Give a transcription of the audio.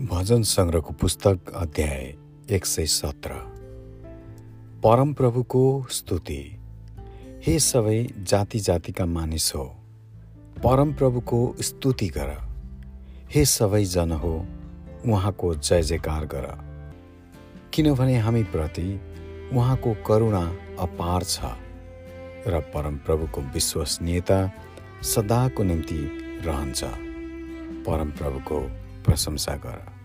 भजन सङ्ग्रहको पुस्तक अध्याय एक सय सत्र। परमप्रभुको स्तुति। हे सबै जाति जातिका मानिस हो परमप्रभुको स्तुति गर। हे सबै जन हो उहाँको जय जयकार गर। किनभने हामीप्रति उहाँको करुणा अपार छ र परमप्रभुको विश्वसनीयता सदाको निम्ति रहन्छ। परमप्रभुको प्रशंसा गर।